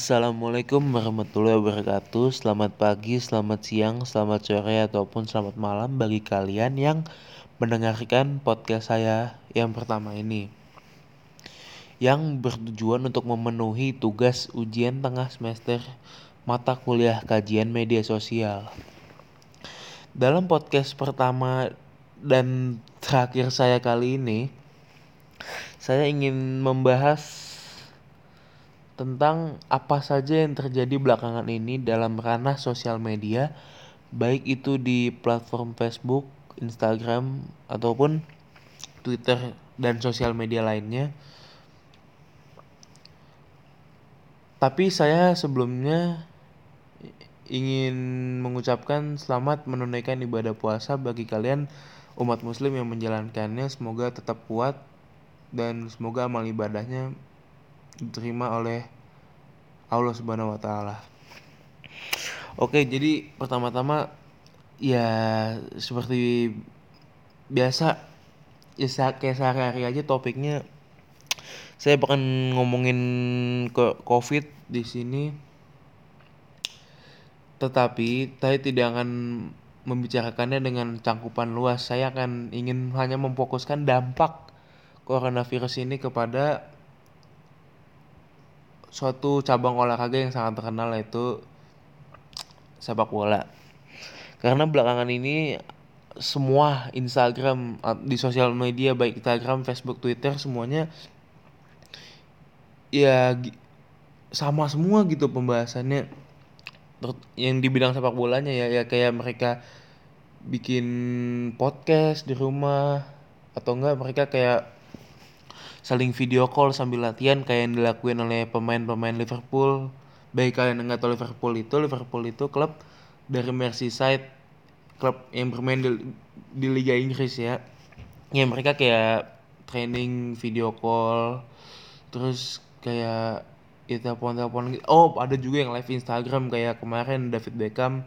Assalamualaikum warahmatullahi wabarakatuh. Selamat pagi, selamat siang, selamat sore, ataupun selamat malam bagi kalian yang mendengarkan podcast saya yang pertama ini. Yang bertujuan untuk memenuhi tugas ujian tengah semester mata kuliah kajian media sosial. Dalam podcast pertama dan terakhir saya kali ini Saya ingin membahas tentang apa saja yang terjadi belakangan ini dalam ranah sosial media, baik itu di platform Facebook, Instagram, ataupun Twitter dan sosial media lainnya. Tapi saya sebelumnya ingin mengucapkan selamat menunaikan ibadah puasa bagi kalian umat muslim yang menjalankannya semoga tetap kuat dan semoga amal ibadahnya diterima oleh Allah Subhanahu wa taala. Oke, jadi pertama-tama ya seperti biasa ya kayak sehari-hari aja topiknya saya akan ngomongin ke COVID di sini. Tetapi saya tidak akan membicarakannya dengan cangkupan luas. Saya akan ingin hanya memfokuskan dampak coronavirus ini kepada suatu cabang olahraga yang sangat terkenal yaitu sepak bola. Karena belakangan ini semua Instagram di sosial media baik Instagram, Facebook, Twitter semuanya ya sama semua gitu pembahasannya yang di bidang sepak bolanya ya ya kayak mereka bikin podcast di rumah atau enggak mereka kayak saling video call sambil latihan kayak yang dilakuin oleh pemain-pemain Liverpool. Baik kalian nggak tahu Liverpool itu Liverpool itu klub dari Merseyside klub yang bermain di, di Liga Inggris ya. Ya mereka kayak training video call terus kayak ya telepon telepon gitu. Oh ada juga yang live Instagram kayak kemarin David Beckham.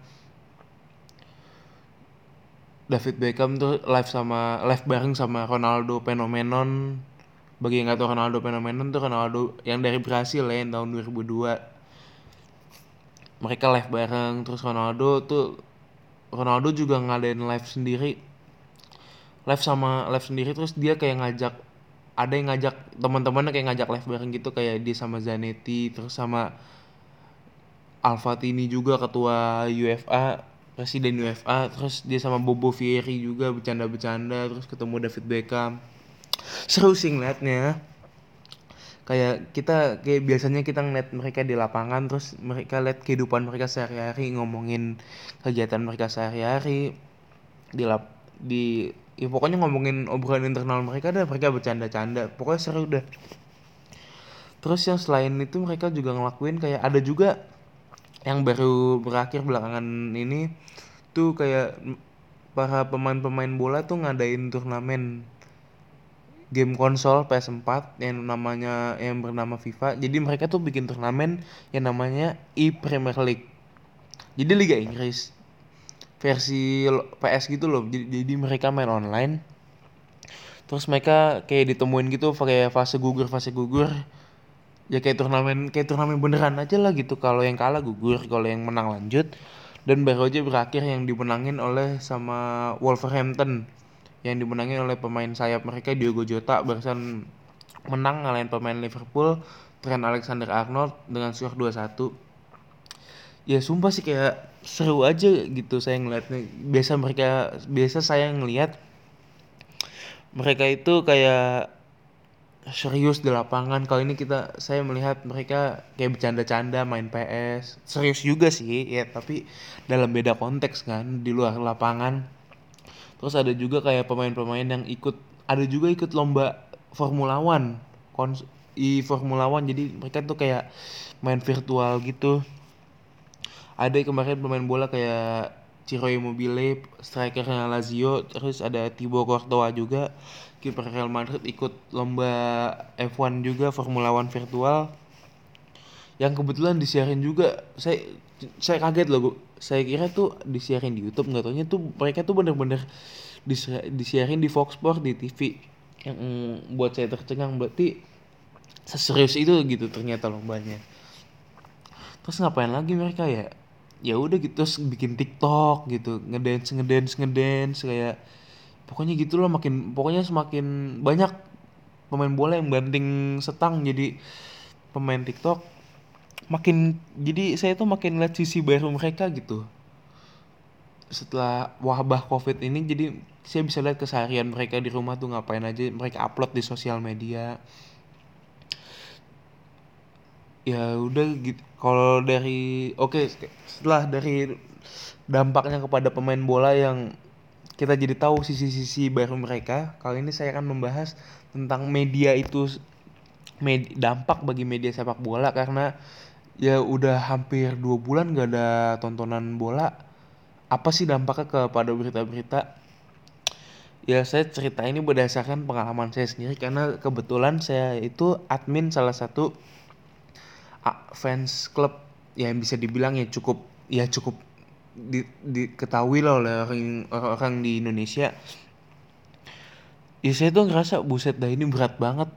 David Beckham tuh live sama live bareng sama Ronaldo Phenomenon bagi yang nggak tahu Ronaldo fenomenon tuh Ronaldo yang dari Brasil ya yang tahun 2002 mereka live bareng terus Ronaldo tuh Ronaldo juga ngadain live sendiri. Live sama live sendiri terus dia kayak ngajak ada yang ngajak teman-temannya kayak ngajak live bareng gitu kayak dia sama Zanetti terus sama Alfatini juga ketua UFA presiden UFA terus dia sama Bobo Vieri juga bercanda-bercanda terus ketemu David Beckham seru sih ngeliatnya. Kayak kita kayak biasanya kita ngeliat mereka di lapangan terus mereka lihat kehidupan mereka sehari-hari ngomongin kegiatan mereka sehari-hari di lap di ya pokoknya ngomongin obrolan internal mereka deh mereka bercanda-canda pokoknya seru deh terus yang selain itu mereka juga ngelakuin kayak ada juga yang baru berakhir belakangan ini tuh kayak para pemain-pemain bola tuh ngadain turnamen game konsol PS4 yang namanya yang bernama FIFA. Jadi mereka tuh bikin turnamen yang namanya e Premier League. Jadi Liga Inggris versi PS gitu loh. Jadi, jadi mereka main online. Terus mereka kayak ditemuin gitu kayak fase gugur fase gugur. Ya kayak turnamen kayak turnamen beneran aja lah gitu. Kalau yang kalah gugur, kalau yang menang lanjut. Dan baru aja berakhir yang dimenangin oleh sama Wolverhampton yang dimenangin oleh pemain sayap mereka Diogo Jota barusan menang ngalahin pemain Liverpool Trent Alexander-Arnold dengan skor 2-1 ya sumpah sih kayak seru aja gitu saya ngeliatnya. Biasa mereka biasa saya ngeliat mereka itu kayak serius di lapangan. Kali ini kita saya melihat mereka kayak bercanda-canda main PS serius juga sih ya tapi dalam beda konteks kan di luar lapangan terus ada juga kayak pemain-pemain yang ikut ada juga ikut lomba Formula One. Kons di Formula One. Jadi mereka tuh kayak main virtual gitu. Ada kemarin pemain bola kayak Ciro Immobile strikernya Lazio. Terus ada Thibaut Courtois juga. Kiper Real Madrid ikut lomba F1 juga Formula One virtual yang kebetulan disiarin juga saya saya kaget loh saya kira tuh disiarin di YouTube nggak taunya tuh mereka tuh bener-bener disiarin di Fox Sport di TV yang buat saya tercengang berarti seserius itu gitu ternyata lombanya. Terus ngapain lagi mereka ya? Ya udah gitu terus bikin TikTok gitu ngedance ngedance ngedance kayak pokoknya gitulah makin pokoknya semakin banyak pemain bola yang banting setang jadi pemain TikTok makin jadi saya tuh makin lihat sisi baru mereka gitu. Setelah wabah covid ini jadi saya bisa lihat keseharian mereka di rumah tuh ngapain aja mereka upload di sosial media. Ya udah gitu kalau dari oke okay, setelah dari dampaknya kepada pemain bola yang kita jadi tahu sisi-sisi baru mereka kali ini saya akan membahas tentang media itu med, dampak bagi media sepak bola karena ya udah hampir dua bulan gak ada tontonan bola. Apa sih dampaknya kepada berita-berita? Ya saya cerita ini berdasarkan pengalaman saya sendiri karena kebetulan saya itu admin salah satu fans club yang bisa dibilang ya cukup ya cukup di, diketahui lah oleh orang, orang di Indonesia. Ya saya tuh ngerasa buset dah ini berat banget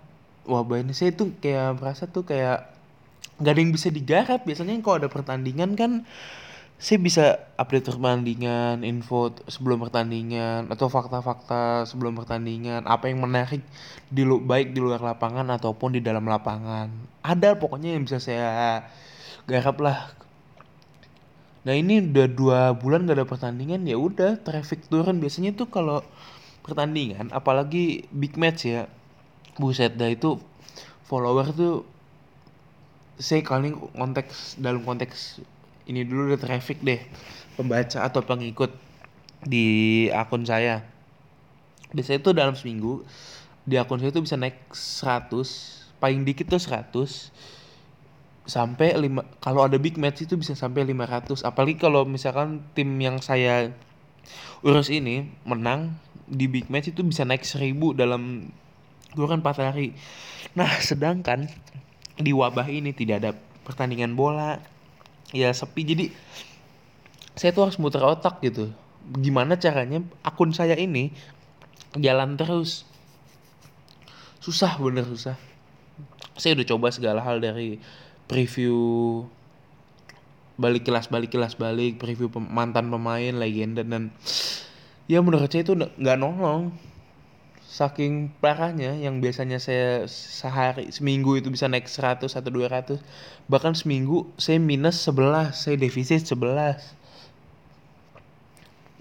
wabah ini saya tuh kayak merasa tuh kayak nggak ada yang bisa digarap biasanya kalau ada pertandingan kan saya bisa update pertandingan, info sebelum pertandingan atau fakta-fakta sebelum pertandingan, apa yang menarik di baik di luar lapangan ataupun di dalam lapangan. Ada pokoknya yang bisa saya garap lah. Nah ini udah dua bulan gak ada pertandingan ya udah traffic turun biasanya tuh kalau pertandingan apalagi big match ya buset dah itu follower tuh saya kali konteks dalam konteks ini dulu udah traffic deh pembaca atau pengikut di akun saya. Biasanya itu dalam seminggu di akun saya itu bisa naik 100 paling dikit tuh 100 sampai 5 kalau ada big match itu bisa sampai 500 apalagi kalau misalkan tim yang saya urus ini menang di big match itu bisa naik 1000 dalam kurang 4 hari nah sedangkan di wabah ini tidak ada pertandingan bola. Ya sepi. Jadi saya tuh harus muter otak gitu. Gimana caranya akun saya ini jalan terus? Susah bener susah. Saya udah coba segala hal dari preview balik kelas balik kelas balik preview mantan pemain legenda dan ya menurut saya itu nggak nolong saking parahnya yang biasanya saya sehari seminggu itu bisa naik 100 atau 200 bahkan seminggu saya minus 11 saya defisit 11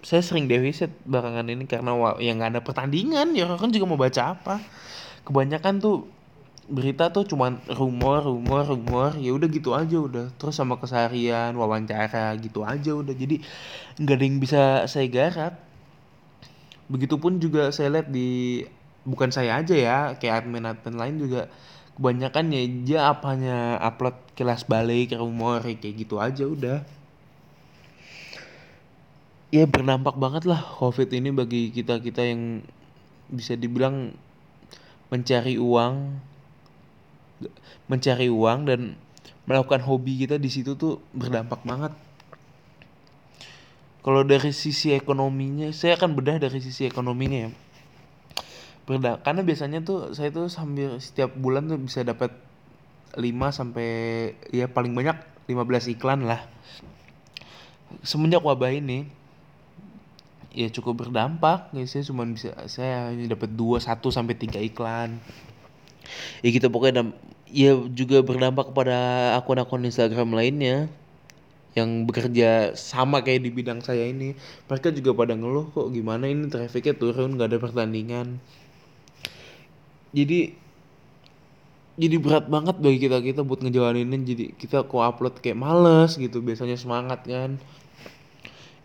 saya sering defisit belakangan ini karena yang nggak ada pertandingan. Ya kan juga mau baca apa. Kebanyakan tuh berita tuh cuman rumor rumor rumor. Ya udah gitu aja udah. Terus sama keseharian wawancara gitu aja udah. Jadi nggak ada yang bisa saya garap begitupun juga saya lihat di bukan saya aja ya kayak admin admin lain juga kebanyakan ya dia apanya upload kelas balik rumor kayak gitu aja udah. Ya berdampak banget lah covid ini bagi kita kita yang bisa dibilang mencari uang mencari uang dan melakukan hobi kita di situ tuh berdampak banget kalau dari sisi ekonominya, saya akan bedah dari sisi ekonominya ya. Berda karena biasanya tuh saya tuh sambil setiap bulan tuh bisa dapat 5 sampai ya paling banyak 15 iklan lah. Semenjak wabah ini ya cukup berdampak ya saya cuma bisa saya hanya dapat 2 1 sampai 3 iklan. Ya gitu pokoknya ya juga berdampak kepada akun-akun Instagram lainnya yang bekerja sama kayak di bidang saya ini. Mereka juga pada ngeluh kok gimana ini trafficnya turun gak ada pertandingan? Jadi jadi berat banget bagi kita kita buat ngejalanin jadi kita kok upload kayak males gitu biasanya semangat kan.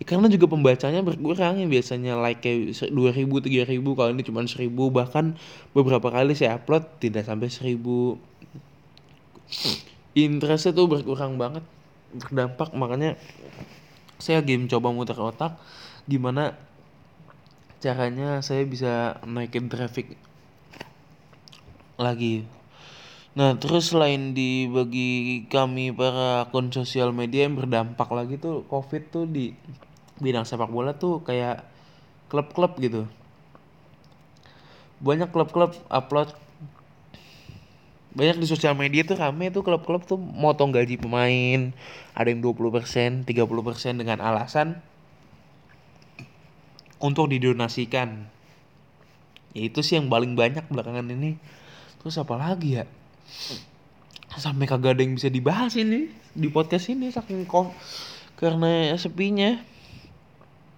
Ya, karena juga pembacanya berkurang ya biasanya like kayak dua ribu tiga ribu kalau ini cuma seribu. Bahkan beberapa kali saya upload tidak sampai seribu. Interestnya tuh berkurang banget berdampak makanya saya lagi mencoba muter otak gimana caranya saya bisa naikin traffic lagi. Nah terus selain di bagi kami para akun sosial media yang berdampak lagi tuh covid tuh di bidang sepak bola tuh kayak klub-klub gitu. Banyak klub-klub upload banyak di sosial media tuh rame tuh klub-klub tuh motong gaji pemain. Ada yang 20% 30% dengan alasan untuk didonasikan. Ya itu sih yang paling banyak belakangan ini. Terus apa lagi ya? Sampai kagak ada yang bisa dibahas ini di podcast ini saking kok karena sepinya.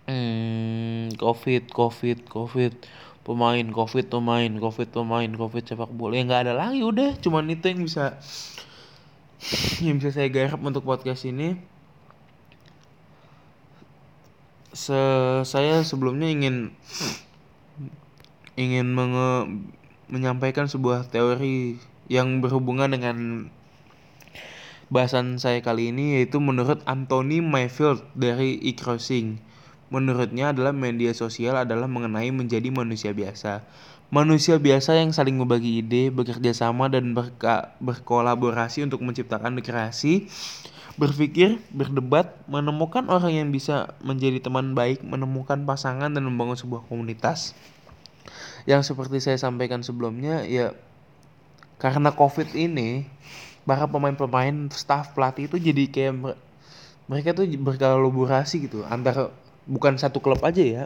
Hmm, covid covid covid pemain covid pemain covid pemain covid sepak bola. Yang nggak ada lagi udah. Cuman itu yang bisa yang bisa saya garap untuk podcast ini. Se saya sebelumnya ingin ingin menge menyampaikan sebuah teori yang berhubungan dengan bahasan saya kali ini yaitu menurut Anthony Mayfield dari e-crossing menurutnya adalah media sosial adalah mengenai menjadi manusia biasa. Manusia biasa yang saling membagi ide, bekerja sama dan berka berkolaborasi untuk menciptakan kreasi, berpikir, berdebat, menemukan orang yang bisa menjadi teman baik, menemukan pasangan dan membangun sebuah komunitas. Yang seperti saya sampaikan sebelumnya ya karena Covid ini para pemain-pemain, staff pelatih itu jadi kayak mereka tuh berkolaborasi gitu antara bukan satu klub aja ya.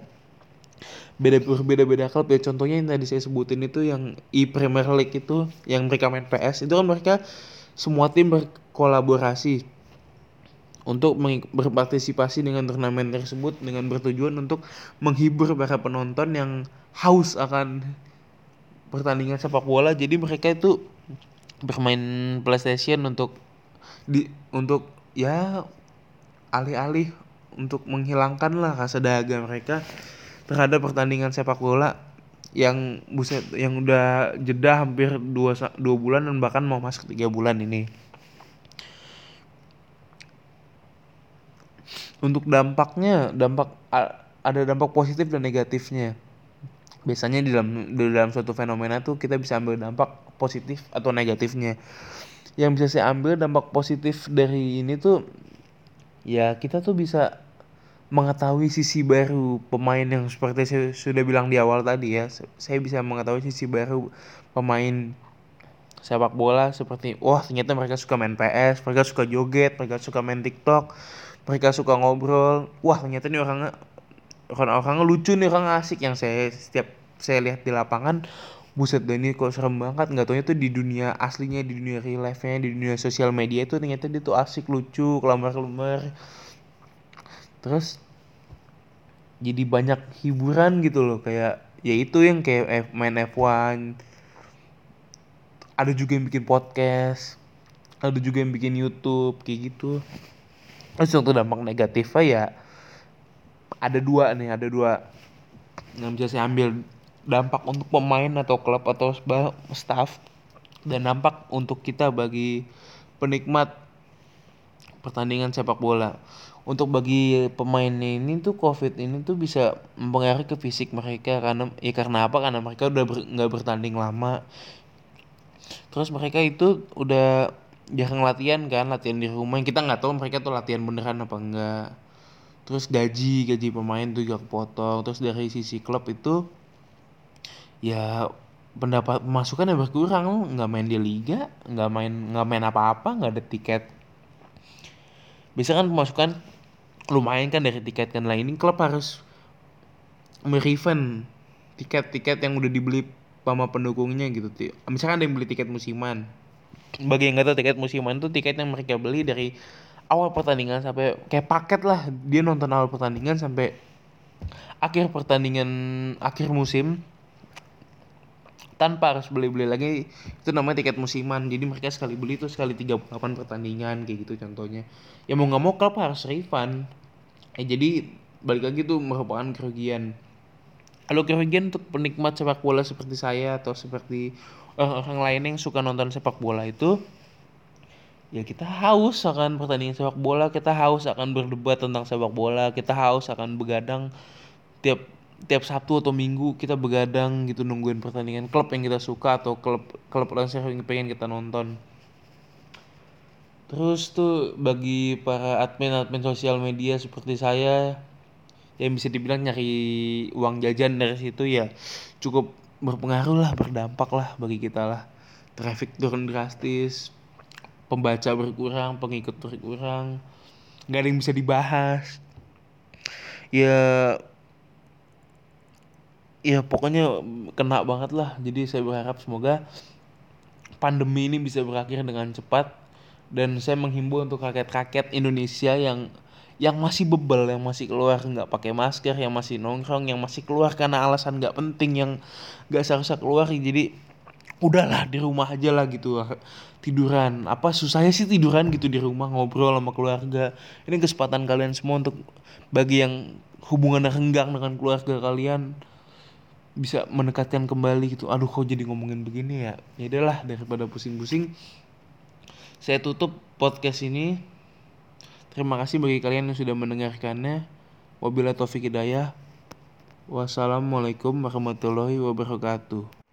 Beda berbeda beda klub ya. Contohnya yang tadi saya sebutin itu yang e Premier League itu yang mereka main PS itu kan mereka semua tim berkolaborasi untuk berpartisipasi dengan turnamen tersebut dengan bertujuan untuk menghibur para penonton yang haus akan pertandingan sepak bola. Jadi mereka itu bermain PlayStation untuk di untuk ya alih-alih untuk menghilangkan lah rasa dahaga mereka terhadap pertandingan sepak bola yang buset yang udah jeda hampir dua dua bulan dan bahkan mau masuk tiga bulan ini. Untuk dampaknya, dampak ada dampak positif dan negatifnya. Biasanya di dalam di dalam suatu fenomena tuh kita bisa ambil dampak positif atau negatifnya. Yang bisa saya ambil dampak positif dari ini tuh ya kita tuh bisa mengetahui sisi baru pemain yang seperti saya sudah bilang di awal tadi ya saya bisa mengetahui sisi baru pemain sepak bola seperti wah ternyata mereka suka main PS mereka suka joget mereka suka main TikTok mereka suka ngobrol. Wah ternyata ini orangnya orang-orangnya lucu nih orang asik. Yang saya setiap saya lihat di lapangan buset deh ini kok serem banget. Nggak tahu itu di dunia aslinya di dunia real life nya di dunia sosial media itu ternyata dia tuh asik lucu kelamar-kelamar terus jadi banyak hiburan gitu loh kayak ya itu yang kayak F, main F1 ada juga yang bikin podcast ada juga yang bikin YouTube kayak gitu. Terus untuk dampak negatifnya ya ada dua nih ada dua yang bisa saya ambil. Dampak untuk pemain atau klub atau staff dan dampak untuk kita bagi penikmat pertandingan sepak bola untuk bagi pemain ini tuh covid ini tuh bisa mempengaruhi ke fisik mereka karena ya karena apa? Karena mereka udah nggak ber, bertanding lama. Terus mereka itu udah jarang latihan kan latihan di rumah. Kita nggak tahu mereka tuh latihan beneran apa enggak terus gaji gaji pemain tuh juga kepotong. Terus dari sisi klub itu ya pendapat pemasukan yang berkurang. Nggak main di liga nggak main nggak main apa-apa nggak ada tiket. Bisa kan pemasukan lumayan kan dari tiket kan. Lah ini klub harus merefund tiket-tiket yang udah dibeli sama pendukungnya gitu misalkan ada yang beli tiket musiman. Bagi yang nggak tahu tiket musiman tuh tiket yang mereka beli dari awal pertandingan sampai kayak paket lah. Dia nonton awal pertandingan sampai akhir pertandingan akhir musim tanpa harus beli-beli lagi itu namanya tiket musiman. Jadi mereka sekali beli tuh sekali 38 pertandingan kayak gitu contohnya. Ya mau nggak mau klub harus refund. Eh jadi balik lagi tuh merupakan kerugian. Kalau kerugian untuk penikmat sepak bola seperti saya atau seperti orang-orang lain yang suka nonton sepak bola itu ya kita haus akan pertandingan sepak bola kita haus akan berdebat tentang sepak bola kita haus akan begadang tiap tiap Sabtu atau Minggu kita begadang gitu nungguin pertandingan klub yang kita suka atau klub klub yang pengen kita nonton. Terus tuh bagi para admin-admin sosial media seperti saya yang bisa dibilang nyari uang jajan dari situ ya cukup berpengaruh lah berdampak lah bagi kita lah traffic turun drastis pembaca berkurang pengikut berkurang nggak ada yang bisa dibahas ya ya pokoknya kena banget lah. Jadi saya berharap semoga pandemi ini bisa berakhir dengan cepat. Dan saya menghimbau untuk rakyat-rakyat Indonesia yang yang masih bebel yang masih keluar nggak pakai masker yang masih nongkrong yang masih keluar karena alasan nggak penting yang nggak seharusnya keluar. Jadi udahlah di rumah aja lah gitu tiduran. Apa susahnya sih tiduran gitu di rumah ngobrol sama keluarga. Ini kesempatan kalian semua untuk bagi yang hubungannya renggang dengan keluarga kalian bisa mendekatkan kembali gitu. Aduh kok jadi ngomongin begini ya? Ya udahlah daripada pusing-pusing saya tutup podcast ini. Terima kasih bagi kalian yang sudah mendengarkannya. Wabillahi taufiq hidayah. Wassalamualaikum warahmatullahi wabarakatuh